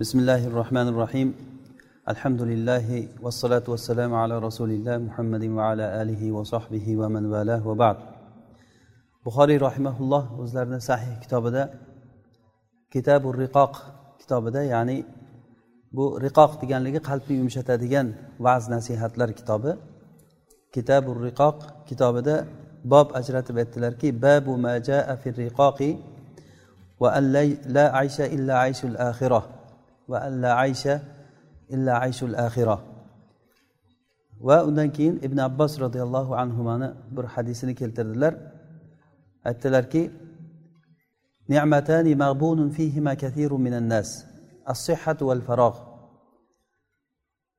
بسم الله الرحمن الرحيم الحمد لله والصلاة والسلام على رسول الله محمد وعلى آله وصحبه ومن والاه وبعد buxoriy rahimaulloh o'zlarini sahih kitobida kitabu riqoq kitobida ya'ni bu riqoq deganligi qalbni yumshatadigan va'z nasihatlar kitobi kitabu riqoq kitobida bob ajratib aytdilarki babu majaa fi riqoqi va an la aysha illa ayshul axira va alla aysha illa ayshul axira va undan keyin ibn abbos roziyallohu anhuni bir hadisini keltirdilar. Aytdilarki ni'matani mag'bunun fihima kathirun minan nas as-sihhatu val farogh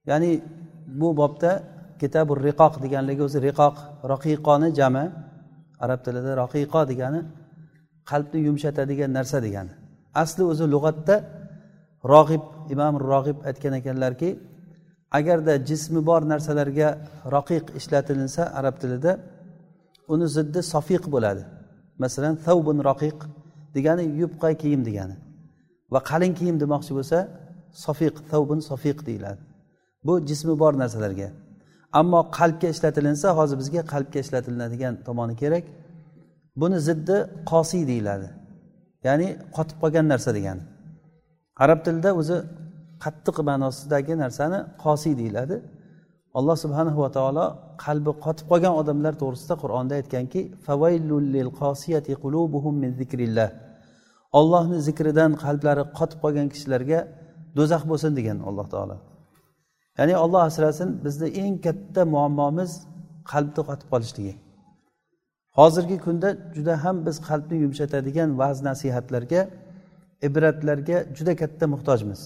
ya'ni bu bobda kitabu riqoq deganligi o'zi riqoq roqiqoni jami arab tilida raqiqo degani qalbni yumshatadigan narsa degani. Asli o'zi lug'atda rog'ib imom rog'ib aytgan ekanlarki agarda jismi bor narsalarga roqiq ishlatilinsa arab tilida uni ziddi sofiq bo'ladi. Masalan thavbun roqiq degani yupqa kiyim degani. Va qalin kiyim demoqchi bo'lsa sofiq thavbun sofiq deyiladi. Bu jismi bor narsalarga. Ammo qalbga ishlatilinsa hozir bizga qalbga ishlatilinadigan tomoni kerak. Buni ziddi qosiy deyiladi. Ya'ni qotib qolgan narsa degani. Arab tilida o'zi qattiq ma'nosidagi narsani qosiy deyiladi. Alloh subhanahu va taolo qalbi qotib qolgan odamlar to'g'risida qur'onda aytganki ollohni zikridan qalblari qotib qolgan kishilarga do'zax bo'lsin degan alloh taolo. Ya'ni olloh asrasin bizni eng katta muammomiz qalbni qotib qolishligi. Hozirgi kunda juda ham biz qalbni yumshatadigan va'z nasihatlarga ibratlarga juda katta muhtojmiz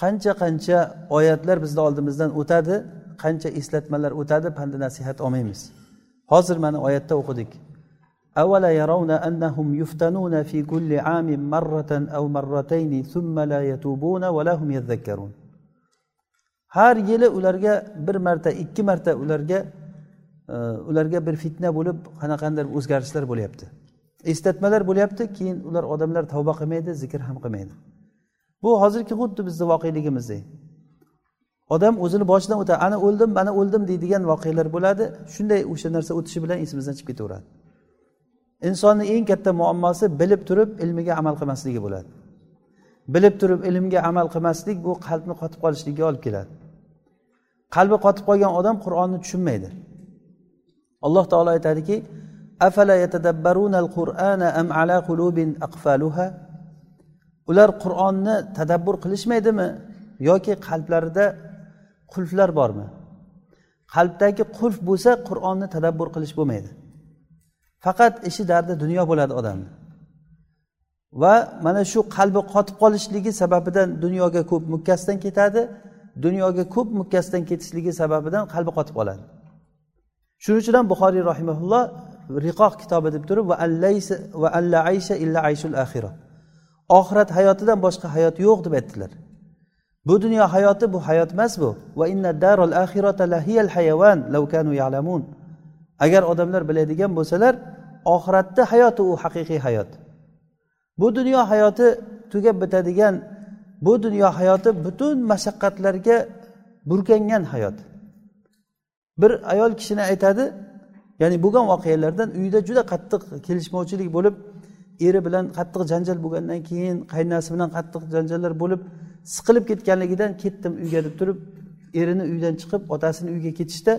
qancha qancha oyatlar bizni oldimizdan o'tadi qancha eslatmalar o'tadi pandi nasihat olmaymiz hozir mana oyatda o'qidik أولا يرون أنهم يفتنون في كل عام مرة أو مرتين ثم لا يتوبون ولا هم يذكرون har yili ularga bir marta ikki marta ularga ularga bir fitna bo'lib qanaqandir o'zgarishlar bo'lyapti Eslatmalar bo'lyapti keyin ular odamlar tavba qilmaydi zikr ham qilmaydi. Bu hozirgi xuddi bizni voqeligimizdek odam o'zini boshidan o'tadi ana o'ldim mana o'ldim deydigan voqealar bo'ladi. Shunday o'sha narsa o'tishi bilan esimizdan chiqib ketaveradi. Insonni eng katta muammosi bilib turib ilmiga amal qilmasligi bo'ladi. Bilib turib ilmga amal qilmaslik bu qalbni qotib qolishligiga olib keladi. Qalbi qotib qolgan odam qur'onni tushunmaydi. Alloh taolo aytadiki afala yatadabbarunal qur'ana am ala qulubin aqfaluha ular qur'onni tadabbur qilishmaydimi? Yoki qalblarida qulflar bormi? Qalbdagi qulf bo'lsa qur'onni tadabbur qilish bo'lmaydi. Faqat ishi dardi dunyo bo'ladi odamni. Va mana shu qalbi qotib qolishligi sababidan dunyoga ko'p mukkasidan ketadi dunyoga ko'p mukkasidan ketishligi sababidan qalbi qotib qoladi. Shuning uchun ham buxoriy rahimaulloh riqoq kitobi deb turib va alla aysha illa ayshul axira oxirat hayotidan boshqa hayot yo'q deb aytdilar. Bu dunyo hayoti bu hayot emas bu. Va inna darul axirata lahiyal hayavan law kanu ya'lamun. Agar odamlar biladigan bo'lsalar oxiratni hayoti u haqiqiy hayot. Bu dunyo hayoti tugab bitadigan bu dunyo hayoti butun mashaqqatlarga burkangan hayot. Bir ayol kishini aytadi ya'ni bo'lgan voqealardan uyda juda qattiq kelishmovchilik bo'lib eri bilan qattiq janjal bo'lgandan keyin qaynonasi bilan qattiq janjallar bo'lib siqilib ketganligidan ketdim uyga deb turib erini uydan chiqib otasini uyiga ketishda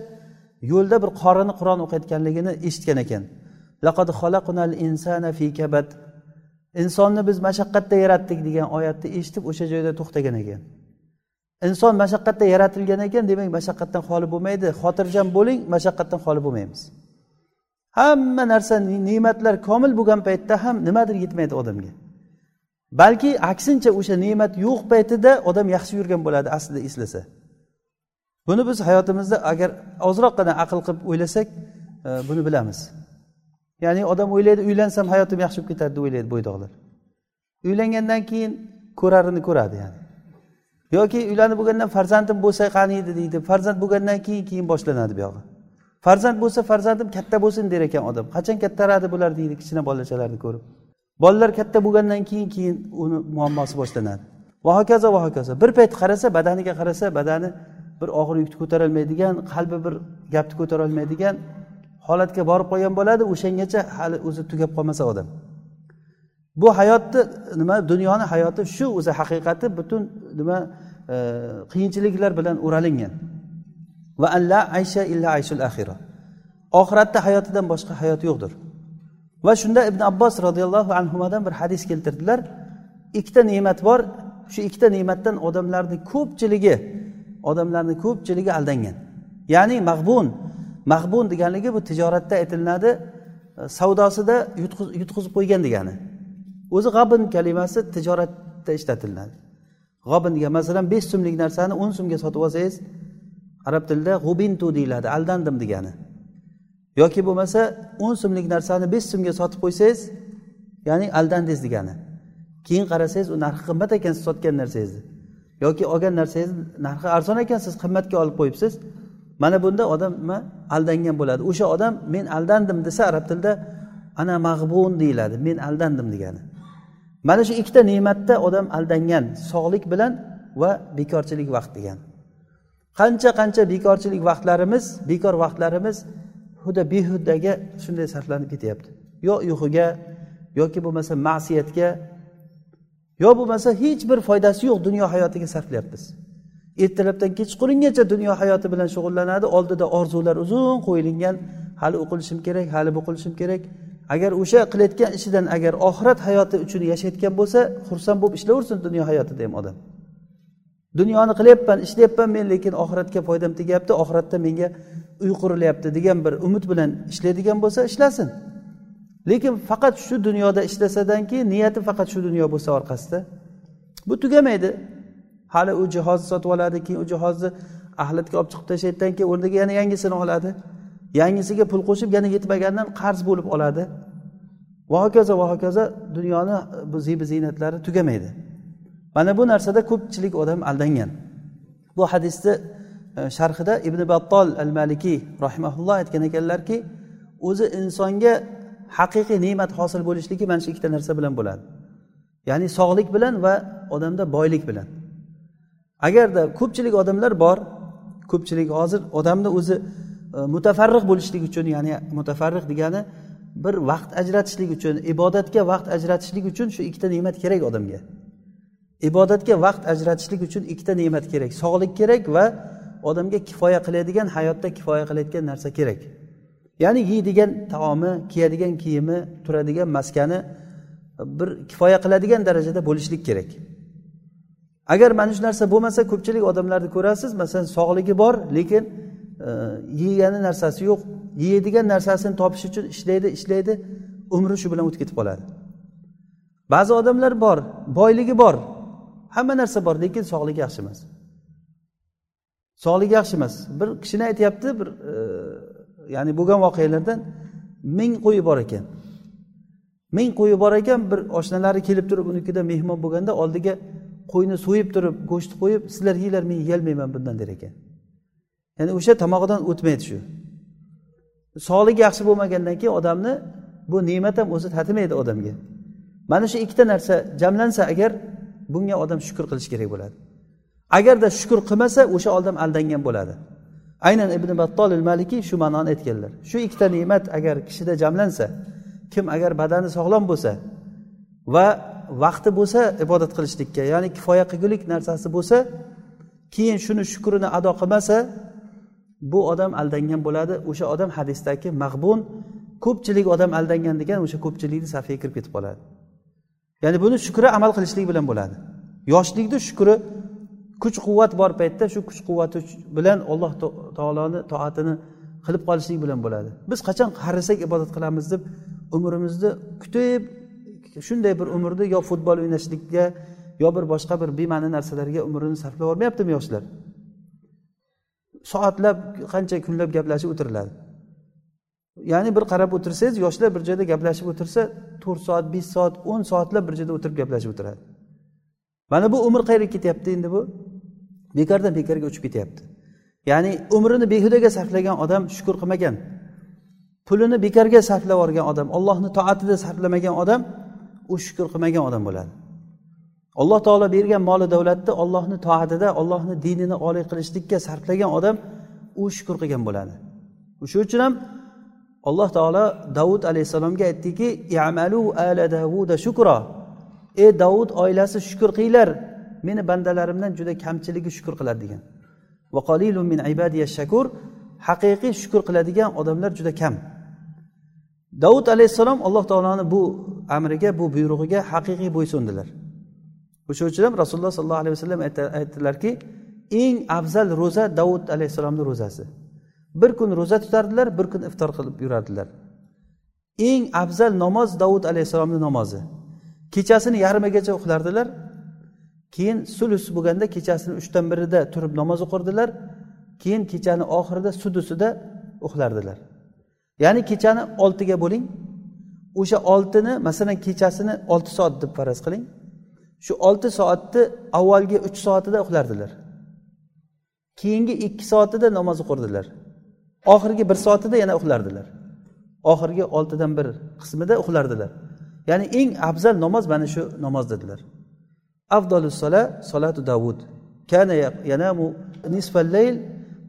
yo'lda bir qorini qur'on o'qiyotganligini eshitgan ekan. Insonni biz mashaqqatda yaratdik degan oyatni eshitib o'sha joyda to'xtagan ekan. Inson mashaqqatda yaratilgan ekan demak mashaqqatdan xoli bo'lmaydi. Xotirjam bo'ling mashaqqatdan xoli bo'lmaymiz. Hamma narsa ne'matlar komil bo'lgan paytda ham nimadir yetmaydi odamga. Balki aksincha o'sha ne'mat yo'q paytida odam yaxshi yurgan bo'ladi aslida eslasa. Buni biz hayotimizda agar ozroqgina aql qilib o'ylasak e, buni bilamiz. Ya'ni odam o'ylaydi uylansam hayotim yaxshi bo'lib ketadi deb o'ylaydi bo'ydoqlar. Uylangandan keyin ko'rarini ko'radi ya'ni. Yoki uylanib bo'lgandan farzandim bo'lsa qani edi deydi farzand bo'lgandan keyin keyin boshlanadi buyog'i farzand bo'lsa farzandim katta bo'lsin der ekan odam. Qachon kattaradi bular deydi kichkina bolachalarni ko'rib. Bolalar katta bo'lgandan keyin keyin uni muammosi boshlanadi. Va hokazo va hokazo. Bir payt qarasa badaniga qarasa badani bir og'ir yukni ko'tarolmaydigan qalbi bir gapni ko'tarolmaydigan holatga borib qolgan bo'ladi. O'shangacha hali o'zi tugab qolmasa odam. Bu hayotni nima dunyoni hayoti shu o'zi haqiqati butun nima e, qiyinchiliklar bilan o'ralingan. Va alla aysha illa ayshul axira oxiratda hayotidan boshqa hayot yo'qdir. Va shunda ibn abbos roziyallohu anhudan bir hadis keltirdilar. Ikkita ne'mat bor. Shu ikkita ne'matdan odamlarni ko'pchiligi odamlarni ko'pchiligi aldangan. Ya'ni mag'bun mag'bun deganligi bu tijoratda aytilinadi. E, savdosida yutqizib qo'ygan degani. O'zi g'abin kalimasi tijoratda ishlatiladi. G'obin degan masalan besh so'mlik narsani o'n so'mga sotib olsangiz arab tilida g'ubintu deyiladi aldandim degani. Yoki bo'lmasa o'n so'mlik narsani besh so'mga sotib qo'ysangiz ya'ni aldandingiz degani. Keyin qarasangiz u narxi qimmat ekan siz sotgan narsangizni. Yoki olgan narsangiz narxi arzon ekan siz qimmatga olib qo'yibsiz. Mana bunda odam nima aldangan bo'ladi. O'sha odam men aldandim desa arab tilida ana mag'bun deyiladi men aldandim degani. Mana shu ikkita ne'matda odam aldangan sog'lik bilan va bekorchilik vaqt degan. Qancha qancha bekorchilik vaqtlarimiz bekor vaqtlarimiz huda behudaga shunday sarflanib ketyapti. Yo uyquga yoki bo'lmasa ma'siyatga yo bo'lmasa hech bir foydasi yo'q dunyo hayotiga sarflayapmiz. Ertalabdan kechqurungacha dunyo hayoti bilan shug'ullanadi oldida orzular uzun qo'yilgan hali u qilishim kerak hali bu qilishim kerak. Agar o'sha qilayotgan ishidan agar oxirat hayoti uchun yashayotgan bo'lsa xursand bo'lib ishlayversin dunyo hayotida ham odam. Dunyoni qilyapman ishlayapman men lekin oxiratga foydam tegyapti oxiratda menga uy qurilyapti degan bir umid bilan ishlaydigan bo'lsa ishlasin. Lekin faqat shu dunyoda ishlasadan keyin niyati faqat shu dunyo bo'lsa orqasida. Bu tugamaydi. Hali u jihozni sotib oladi keyin u jihozni ahlatga olib chiqib tashlashdan keyin o'rniga yana yangisini oladi. Yangisiga pul qo'shib yana yetmagandan qarz bo'lib oladi. Va hokazo va hokazo dunyoni bu zebi ziynatlari tugamaydi. Mana bu narsada ko'pchilik odam aldangan. Bu hadisni e, sharhida ibn battol al malikiy rahimaulloh aytgan ekanlarki o'zi insonga haqiqiy ne'mat hosil bo'lishligi mana shu ikkita narsa bilan bo'ladi. Ya'ni sog'lik bilan va odamda boylik bilan. Agarda ko'pchilik odamlar bor ko'pchilik hozir odamni o'zi e, mutafarriq bo'lishlik uchun ya'ni mutafarriq degani bir vaqt ajratishlik uchun ibodatga vaqt ajratishlik uchun shu ikkita ne'mat kerak odamga. Ibodatga vaqt ajratishlik uchun ikkita ne'mat kerak. Sog'lik kerak va odamga kifoya qiladigan hayotda kifoya qilayotgan narsa kerak. Ya'ni yeydigan taomi kiyadigan kiyimi turadigan maskani bir kifoya qiladigan darajada bo'lishlik kerak. Agar mana shu narsa bo'lmasa ko'pchilik odamlarni ko'rasiz masalan sog'ligi bor lekin e, yeygani narsasi yo'q yeydigan narsasini topish uchun ishlaydi ishlaydi umri shu bilan o'tib ketib qoladi. Ba'zi odamlar bor boyligi bor hamma narsa bor lekin sog'ligi yaxshi emas. Sog'ligi yaxshi emas. Bir kishini aytyapti bir e, ya'ni bo'lgan voqealardan ming qo'yi bor ekan. Ming qo'yi bor ekan bir oshnalari kelib turib unikida mehmon bo'lganda oldiga qo'yni so'yib turib go'shtni qo'yib sizlar yeyglar men yeyolmayman bundan der ekan. Ya'ni o'sha tomog'idan o'tmaydi shu. Sog'ligi yaxshi bo'lmagandan keyin odamni bu ne'mat ham o'zi tatimaydi odamga. Mana shu ikkita narsa jamlansa agar bunga odam shukur qilish kerak bo'ladi. Agarda shukur qilmasa o'sha odam aldangan bo'ladi. Aynan ibn battol malikiy shu ma'noni aytganlar. Shu ikkita ne'mat agar kishida jamlansa kim agar badani sog'lom bo'lsa va vaqti bo'lsa ibodat qilishlikka ya'ni kifoya qilgulik narsasi bo'lsa keyin shuni shukrini ado qilmasa bu odam aldangan bo'ladi. O'sha odam hadisdagi mag'bun ko'pchilik odam aldangan degan o'sha ko'pchilikni safiga kirib ketib qoladi. Ya'ni buni shukri amal qilishlik bilan bo'ladi. Yoshlikni shukri kuch quvvat bor paytda shu kuch quvvati bilan alloh taoloni toatini qilib qolishlik bilan bo'ladi. Biz qachon qarisak ibodat qilamiz deb umrimizni kutib shunday bir umrni yo futbol o'ynashlikka yo bir boshqa bir bema'ni narsalarga umrini sarflab yubormayaptimi yoshlar? Soatlab qancha kunlab gaplashib o'tiriladi? Ya'ni bir qarab o'tirsangiz yoshlar bir joyda gaplashib o'tirsa to'rt soat besh soat o'n soatlab bir joyda o'tirib gaplashib o'tiradi. Mana bu umr qayerga ketyapti endi bu? Bekordan bekorga uchib ketyapti. Ya'ni umrini behudaga sarflagan odam shukur qilmagan. Pulini bekorga sarflab yuborgan odam ollohni toatida sarflamagan odam u shukur qilmagan odam bo'ladi. Alloh taolo bergan moli davlatni ollohni toatida ollohni dinini oliy qilishlikka sarflagan odam u shukur qilgan bo'ladi. Shuning uchun ham alloh taolo davud alayhissalomga aytdiki amalu ala davuda shukro ey davud oilasi shukur qilinglar. Meni bandalarimdan juda kamchiligi shukur qiladi degan. Min shakur. Haqiqiy shukur qiladigan odamlar juda kam. Davud alayhissalom alloh taoloni bu amriga bu buyrug'iga haqiqiy bo'ysundilar. O'sha uchun ham rasululloh sollallohu alayhi vasallam aytdilarki eng afzal ro'za davud alayhissalomni ro'zasi. Bir kun ro'za tutardilar bir kun iftor qilib yurardilar. Eng afzal namoz davud alayhissalomni namozi. Kechasini yarmigacha uxlardilar. Keyin sulus bo'lganda kechasini uchdan birida turib namoz o'qirdilar. Keyin kechani oxirida sudusida uxlardilar. Ya'ni kechani oltiga bo'ling. O'sha oltini masalan kechasini olti soat deb faraz qiling. Shu olti soatni avvalgi uch soatida uxlardilar. Keyingi ikki soatida namoz o'qirdilar. Oxirgi bir soatida yana uxlardilar. Oxirgi oltidan bir qismida uxlardilar. Ya'ni eng afzal namoz mana shu namoz dedilar. Sola solatu davud. Kana yanamu nisfal layl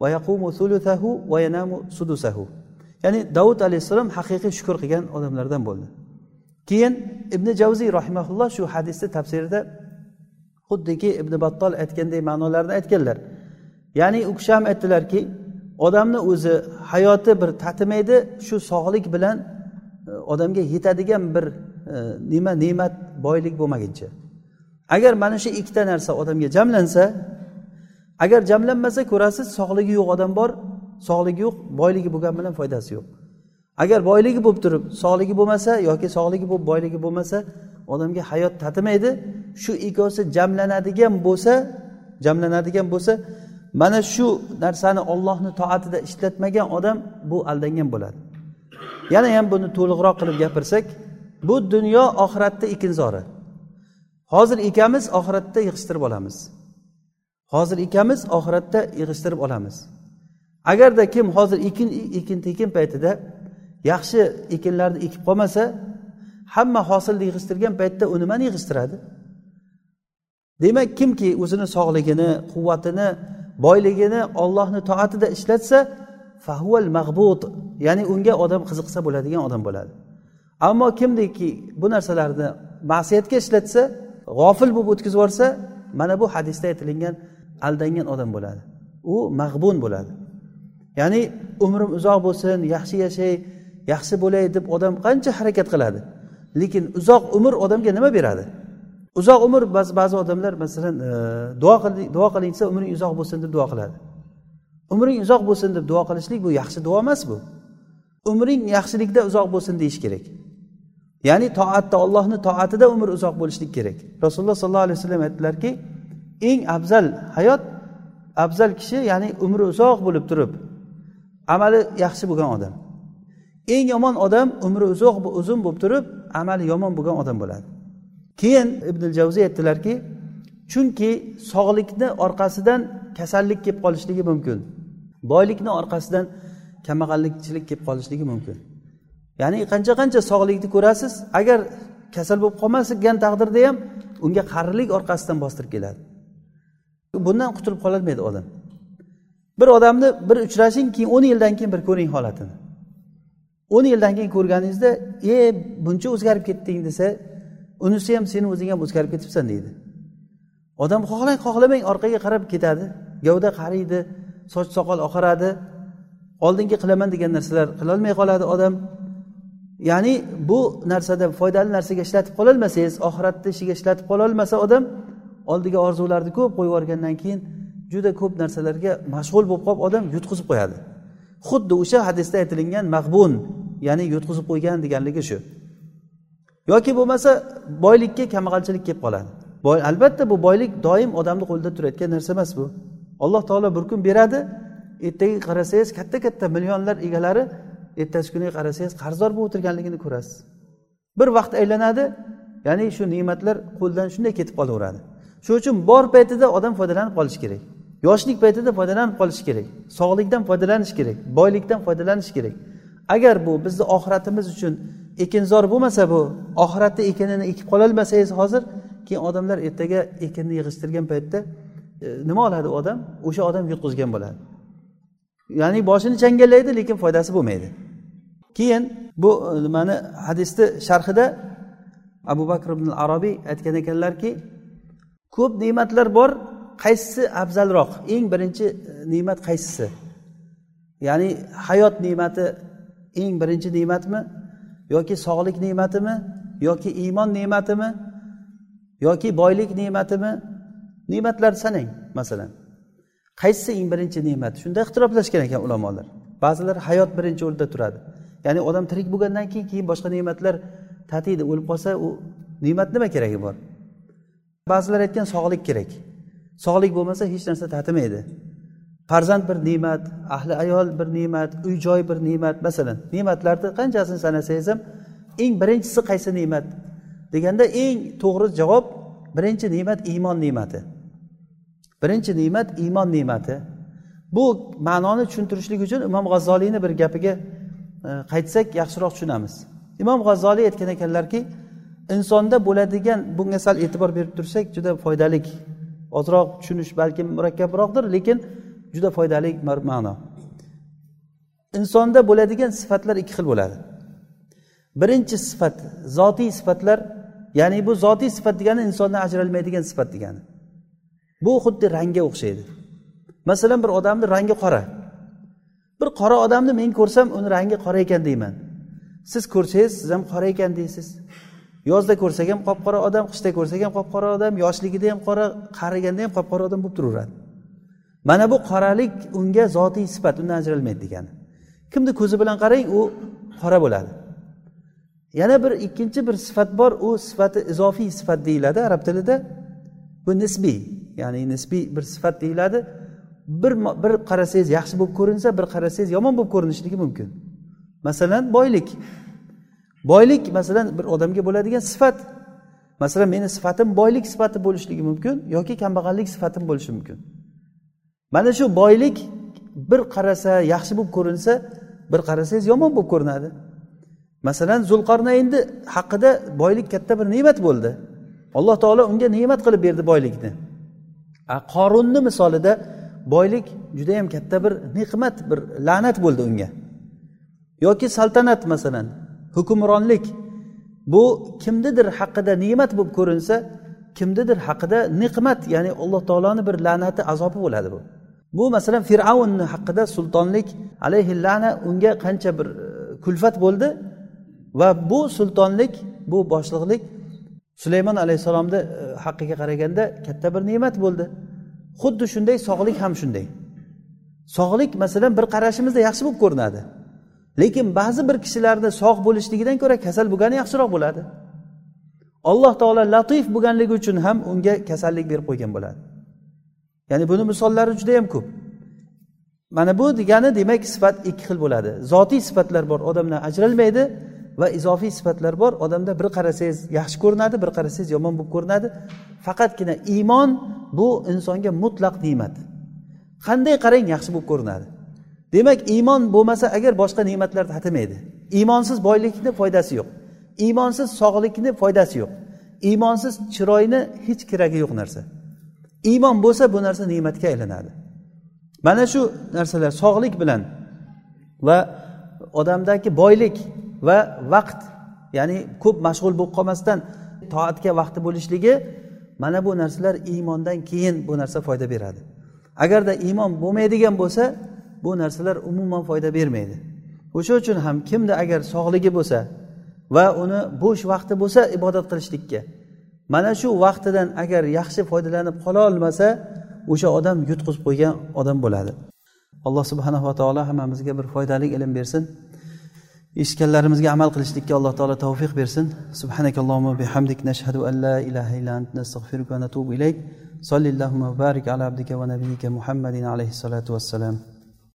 va yaqumu thuluthahu va yanamu sudusahu. Ya'ni davud alayhissalom haqiqiy shukur qilgan odamlardan bo'ldi. Keyin ibn javziy rahimaulloh shu hadisni tafsirida xuddiki ibn battol aytganday ma'nolarni aytganlar. Ya'ni u kishi ham aytdilarki odamni o'zi hayoti bir tatimaydi shu sog'lik bilan e, odamga yetadigan bir e, nima ne'mat boylik bo'lmaguncha. Agar mana shu ikkita narsa odamga jamlansa agar jamlanmasa ko'rasiz sog'ligi yo'q odam bor sog'ligi yo'q boyligi bo'lgani bilan foydasi yo'q. Agar boyligi bo'lib turib sog'ligi bo'lmasa yoki sog'ligi bo'lib boyligi bo'lmasa odamga hayot tatimaydi shu ikkovsi jamlanadigan bo'lsa jamlanadigan bo'lsa mana shu narsani ollohni toatida ishlatmagan odam bu aldangan bo'ladi. Yana ham buni to'liqroq qilib gapirsak bu dunyo oxiratda ekinzori hozir ekamiz oxiratda yig'ishtirib olamiz. Hozir ekamiz oxiratda yig'ishtirib olamiz. Agarda kim hozir ekin ekin tekin paytida yaxshi ekinlarni ekib qolmasa hamma hosilni yig'ishtirgan paytda u nimani yig'ishtiradi. Demak kimki o'zini sog'ligini quvvatini boyligini ollohni toatida ishlatsa fahuval mag'but ya'ni unga odam qiziqsa bo'ladigan odam bo'ladi. Ammo kimdiki bu narsalarni ma'siyatga ishlatsa g'ofil bo'lib o'tkazib yuborsa mana bu hadisda aytilingan aldangan odam bo'ladi. U mag'bun bo'ladi. Ya'ni umrim uzoq bo'lsin yaxshi yashay yaxshi bo'lay deb odam qancha harakat qiladi. Lekin uzoq umr odamga nima beradi? Uzoq umr ba'zi ba'zi odamlar masalan e, duo qildik duo qiling desa umring uzoq bo'lsin deb duo qiladi. Umring uzoq bo'lsin deb duo qilishlik bu yaxshi duo emas bu. Umring yaxshilikda uzoq bo'lsin deyish kerak. Ya'ni toatda ollohni toatida umr uzoq bo'lishlik kerak. Rasululloh sollallohu alayhi vasallam aytdilarki eng afzal hayot afzal kishi ya'ni umri uzoq bo'lib turib amali yaxshi bo'lgan odam. Eng yomon odam umri uzoq uzun bo'lib turib amali yomon bo'lgan odam bo'ladi. Keyin ibn javziy aytdilarki chunki sog'likni orqasidan kasallik kelib qolishligi mumkin. Boylikni orqasidan kambag'allikchilik kelib qolishligi mumkin. Ya'ni qancha qancha sog'likni ko'rasiz agar kasal bo'lib qolmasgan taqdirda ham unga qarilik orqasidan bostirib keladi. Bundan qutulib qololmaydi odam. Bir odamni bir uchrashing keyin o'n yildan keyin bir ko'ring holatini. o'n yildan keyin ko'rganingizda e buncha o'zgarib ketding desa unisi ham seni o'zing ham o'zgarib ketibsan deydi. Odam xohlang xohlamang orqaga qarab ketadi. Gavda qariydi soch soqol oqaradi. Oldingi qilaman degan narsalar qilolmay qoladi odam. Ya'ni bu narsada foydali narsaga ishlatib qololmasangiz oxiratni ishiga ishlatib qololmasa odam oldiga orzularni ko'p qo'yib yuborgandan keyin juda ko'p narsalarga mashg'ul bo'lib qolib odam yutqizib qo'yadi. Xuddi o'sha hadisda aytilingan mag'bun ya'ni yutqizib qo'ygan deganligi shu. Yoki bo'lmasa boylikka kambag'alchilik kelib qoladi. Boy albatta bu boylik doim odamni qo'lida turayotgan narsa emas bu. Alloh taolo bir kun beradi ertaga qarasangiz katta katta millionlar egalari ertasi kuniga qarasangiz qarzdor bo'lib o'tirganligini ko'rasiz. Bir vaqt aylanadi ya'ni shu ne'matlar qo'ldan shunday ketib qolaveradi. Shuning uchun bor paytida odam foydalanib qolishi kerak. Yoshlik paytida foydalanib qolish kerak. Sog'likdan foydalanish kerak boylikdan foydalanish kerak. Agar bu bizni oxiratimiz uchun ekinzor bo'lmasa bu oxiratda ekinini ekib qololmasangiz hozir keyin odamlar ertaga ekinni yig'ishtirgan paytda e, nima oladi u odam? O'sha odam yutqizgan bo'ladi. Ya'ni boshini changallaydi lekin foydasi bo'lmaydi. Keyin bu e, nimani hadisni sharhida abu bakr ibn arobiy aytgan ekanlarki ko'p ne'matlar bor qaysisi afzalroq. Eng birinchi e, ne'mat qaysisi? Ya'ni hayot ne'mati eng birinchi ne'matmi? Yoki sog'lik ne'matimi yoki iymon ne'matimi yoki boylik ne'matimi? Ne'matlarni sanang masalan. Qaysisi eng birinchi ne'mat? Shunda ixtiroflashgan ekan ulamolar. Ba'zilar hayot birinchi o'rinda turadi. Ya'ni odam tirik bo'lgandan keyin keyin boshqa ne'matlar tatiydi. O'lib qolsa u ne'mat nima keragi bor? Ba'zilar aytgan sog'lik kerak. Sog'lik bo'lmasa hech narsa tatimaydi. Farzand bir ne'mat ahli ayol bir ne'mat uy joy bir ne'mat masalan ne'matlarni qanchasini sanasangiz ham eng birinchisi qaysi ne'mat deganda eng to'g'ri javob birinchi ne'mat iymon ne'mati birinchi ne'mat iymon ne'mati bu ma'noni tushuntirishlik uchun imom g'azzoliyni bir gapiga e, qaytsak yaxshiroq tushunamiz. Imom g'azzoliy aytgan ekanlarki insonda bo'ladigan bunga sal e'tibor berib tursak juda foydali ozroq tushunish balkim murakkabroqdir lekin juda foydali ma'no. Insonda bo'ladigan sifatlar ikki xil bo'ladi. Birinchi sifat zotiy sifatlar ya'ni bu zotiy sifat degani insondan ajralmaydigan sifat degani. Bu xuddi rangga o'xshaydi. Masalan bir odamni rangi qora. Bir qora odamni men ko'rsam uni rangi qora ekan deyman. Siz ko'rsangiz siz ham qora ekan deysiz. Yozda ko'rsak ham qop qora odam qishda ko'rsak ham qop qora odam yoshligida ham qora qariganda ham qop qora odam bo'lib turaveradi. Mana bu qoralik unga zotiy sifat undan ajralmaydi degani. Kimni ko'zi bilan qarang u qora bo'ladi. Yana bir ikkinchi bir sifat bor u sifati izofiy sifat deyiladi arab tilida. Bu nisbiy ya'ni nisbiy bir sifat deyiladi. Bir bir qarasangiz yaxshi bo'lib ko'rinsa bir qarasangiz yomon bo'lib ko'rinishligi mumkin. Masalan boylik. Boylik masalan bir odamga bo'ladigan sifat. Masalan meni sifatim boylik sifati bo'lishligi mumkin yoki kambag'allik sifatim bo'lishi mumkin. Mana shu boylik bir qarasa yaxshi bo'lib ko'rinsa bir qarasangiz yomon bo'lib ko'rinadi. Masalan zulqarnaynni haqida boylik katta bir ne'mat bo'ldi. Alloh taolo unga ne'mat qilib berdi boylikni. Qorunni misolida boylik judayam katta bir ne'mat bir la'nat bo'ldi unga. Yoki saltanat masalan hukmronlik. Bu kimnidir haqida ne'mat bo'lib ko'rinsa kimnidir haqida ne'mat ya'ni alloh taoloni bir la'nati azobi bo'ladi bu. Bu masalan fir'avnni haqida sultonlik alayhi lana unga qancha bir e, kulfat bo'ldi va bu sultonlik bu boshliqlik sulaymon alayhissalomni e, haqqiga qaraganda katta bir ne'mat bo'ldi. Xuddi shunday sog'lik ham shunday. Sog'lik masalan bir qarashimizda yaxshi bo'lib ko'rinadi. Lekin ba'zi bir kishilarni sog' bo'lishligidan ko'ra kasal bo'lgani yaxshiroq bo'ladi. Alloh taolo latif bo'lganligi uchun ham unga kasallik berib qo'ygan bo'ladi. Ya'ni buni misollari juda yam ko'p. Mana bu degani demak sifat ikki xil bo'ladi. Zotiy sifatlar bor odamdan ajralmaydi va izofiy sifatlar bor odamda bir qarasangiz yaxshi ko'rinadi bir qarasangiz yomon bo'lib ko'rinadi. Faqatgina iymon bu insonga mutlaq ne'mat. Qanday qarang yaxshi bo'lib ko'rinadi. Demak iymon bo'lmasa agar boshqa ne'matlar tatimaydi iymonsiz boylikni foydasi yo'q. Iymonsiz sog'likni foydasi yo'q. Iymonsiz chiroyni hech keragi yo'q narsa. Iymon bo'lsa bu narsa ne'matga aylanadi. Mana shu narsalar sog'lik bilan va odamdagi boylik va vaqt ya'ni ko'p mashg'ul bo'lib qolmasdan toatga vaqti bo'lishligi mana bu narsalar iymondan keyin bu narsa foyda beradi. Agarda iymon bo'lmaydigan bo'lsa bu narsalar umuman foyda bermaydi. O'sha uchun ham kimda agar sog'ligi bo'lsa va uni bo'sh vaqti bo'lsa ibodat qilishlikka mana shu vaqtidan agar yaxshi foydalanib qola olmasa o'sha odam yutqizib qo'ygan odam bo'ladi. Alloh subhanava taolo hammamizga bir foydali ilm bersin. Eshitganlarimizga amal qilishlikka alloh taolo tavfiq bersin. Subhanakallohu bihamdik nashhadu an la ilaha illa ant nastag'firuka va natubu ilayk. Sollallohu va barik ala abdika va nabiyika muhammadin alayhi salatu vassalam